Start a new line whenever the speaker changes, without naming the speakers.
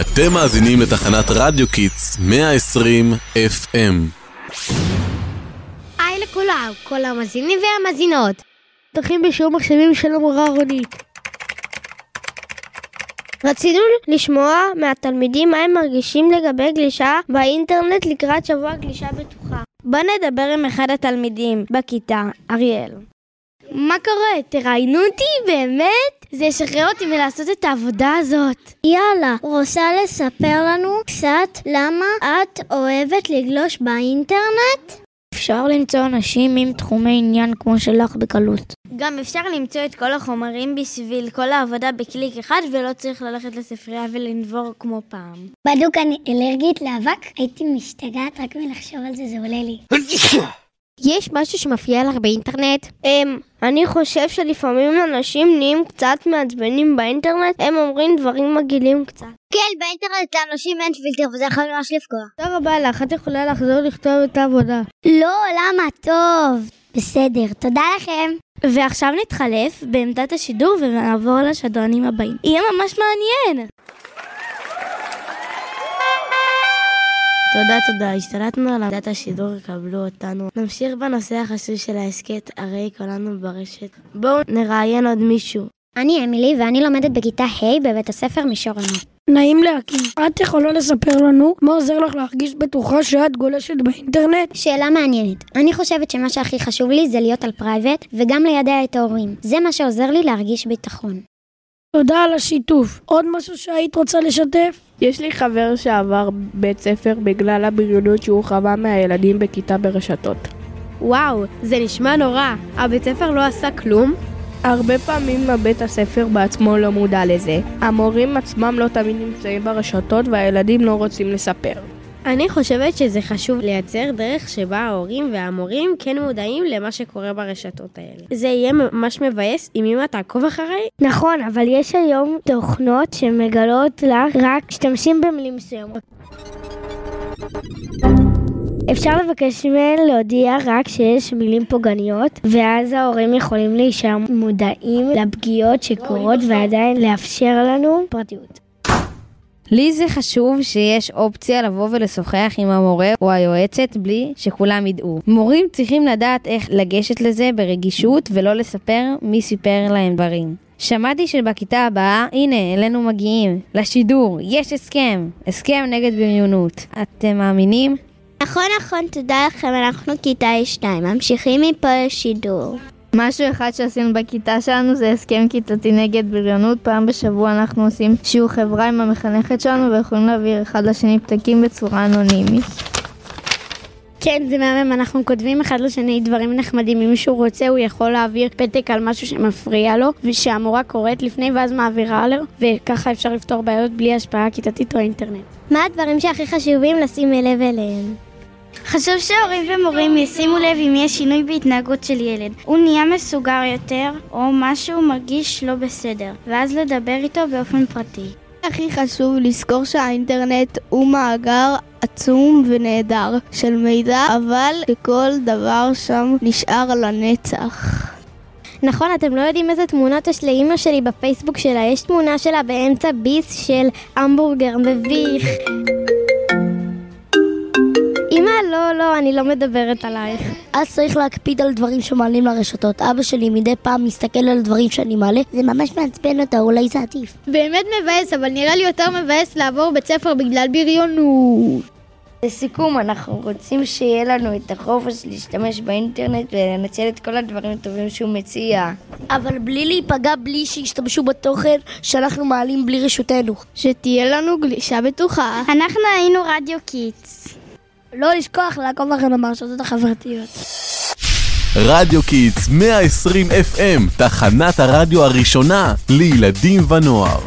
אתם מאזינים לתחנת רדיו Kids 120 FM.
היי לכולם, כל המאזינים והמאזינות. פותחים בשיעור מחשבים של המורה רונית. רצינו לשמוע מהתלמידים מה הם מרגישים לגבי גלישה באינטרנט לקראת שבוע גלישה בטוחה. בוא נדבר עם אחד התלמידים בכיתה, אריאל. מה קורה? תראיינו אותי? באמת? זה ישחרר אותי מלעשות את העבודה הזאת.
יאללה, רוצה לספר לנו קצת למה את אוהבת לגלוש באינטרנט?
אפשר למצוא אנשים עם תחומי עניין כמו שלך בקלות.
גם אפשר למצוא את כל החומרים בשביל כל העבודה בקליק אחד ולא צריך ללכת לספרייה ולנבור כמו פעם.
בדוק אני אלרגית לאבק? הייתי משתגעת רק מלחשוב על זה, זה עולה לי.
יש משהו שמפריע לך באינטרנט? אמ, אני חושב שלפעמים אנשים נהיים קצת מעצבנים באינטרנט, הם אומרים דברים מגעילים קצת.
כן, באינטרנט לאנשים אין פילטר וזה יכול ממש לפגוע.
תודה רבה לך, את יכולה לחזור לכתוב את העבודה.
לא, למה? טוב. בסדר, תודה לכם.
ועכשיו נתחלף בעמדת השידור ונעבור לשדרנים הבאים. יהיה ממש מעניין! תודה, תודה. השתלטנו על עמדת השידור, קבלו אותנו. נמשיך בנושא החשוב של ההסכת, הרי כולנו ברשת. בואו נראיין עוד מישהו.
אני אמילי ואני לומדת בכיתה ה' בבית הספר מישור ענות.
נעים להכיר. את יכולה לספר לנו מה עוזר לך להרגיש בטוחה כשאת גולשת באינטרנט?
שאלה מעניינת. אני חושבת שמה שהכי חשוב לי זה להיות על private וגם לידע את ההורים. זה מה שעוזר לי להרגיש ביטחון.
תודה על השיתוף. עוד משהו שהיית רוצה לשתף?
יש לי חבר שעבר בית ספר בגלל הבריונות שהוא חווה מהילדים בכיתה ברשתות.
וואו, זה נשמע נורא. הבית ספר לא עשה כלום?
הרבה פעמים הבית הספר בעצמו לא מודע לזה. המורים עצמם לא תמיד נמצאים ברשתות והילדים לא רוצים לספר.
אני חושבת שזה חשוב לייצר דרך שבה ההורים והמורים כן מודעים למה שקורה ברשתות האלה. זה יהיה ממש מבאס אם אמא תעקוב אחריי. נכון, אבל יש היום תוכנות שמגלות לך רק משתמשים במילים מסוימות. אפשר לבקש מהן להודיע רק שיש מילים פוגעניות, ואז ההורים יכולים להישאר מודעים לפגיעות שקורות ועדיין לאפשר לנו פרטיות.
לי זה חשוב שיש אופציה לבוא ולשוחח עם המורה או היועצת בלי שכולם ידעו. מורים צריכים לדעת איך לגשת לזה ברגישות ולא לספר מי סיפר להם דברים. שמעתי שבכיתה הבאה, הנה, אלינו מגיעים, לשידור, יש הסכם, הסכם נגד בריונות. אתם מאמינים?
נכון, נכון, תודה לכם, אנחנו כיתה A2, ממשיכים מפה לשידור.
משהו אחד שעשינו בכיתה שלנו זה הסכם כיתתי נגד בריונות. פעם בשבוע אנחנו עושים שיעור חברה עם המחנכת שלנו ויכולים להעביר אחד לשני פתקים בצורה אנונימית.
כן, זה מהמם, אנחנו כותבים אחד לשני דברים נחמדים. אם מישהו רוצה, הוא יכול להעביר פתק על משהו שמפריע לו, ושהמורה קוראת לפני ואז מעבירה לו, וככה אפשר לפתור בעיות בלי השפעה כיתתית או אינטרנט.
מה הדברים שהכי חשובים לשים אליהם?
חשוב שהורים ומורים ישימו לב אם יש שינוי בהתנהגות של ילד. הוא נהיה מסוגר יותר, או משהו מרגיש לא בסדר, ואז לדבר איתו באופן פרטי.
הכי חשוב לזכור שהאינטרנט הוא מאגר עצום ונהדר של מידע, אבל שכל דבר שם נשאר לנצח.
נכון, אתם לא יודעים איזה תמונות יש לאימא שלי בפייסבוק שלה, יש תמונה שלה באמצע ביס של המבורגר מביך. לא, לא, אני לא מדברת עלייך.
אז צריך להקפיד על דברים שמעלים לרשתות. אבא שלי מדי פעם מסתכל על דברים שאני מעלה, זה ממש מעצבן אותה, אולי זה עדיף.
באמת מבאס, אבל נראה לי יותר מבאס לעבור בית ספר בגלל בריונות.
לסיכום, אנחנו רוצים שיהיה לנו את החופש להשתמש באינטרנט ולנצל את כל הדברים הטובים שהוא מציע.
אבל בלי להיפגע, בלי שישתמשו בתוכן שאנחנו מעלים בלי רשותנו.
שתהיה לנו גלישה בטוחה.
אנחנו היינו רדיו קידס.
לא לשכוח לעקוב אחרינו ברשתות החברתיות.
רדיו קידס 120 FM, תחנת הרדיו הראשונה לילדים ונוער.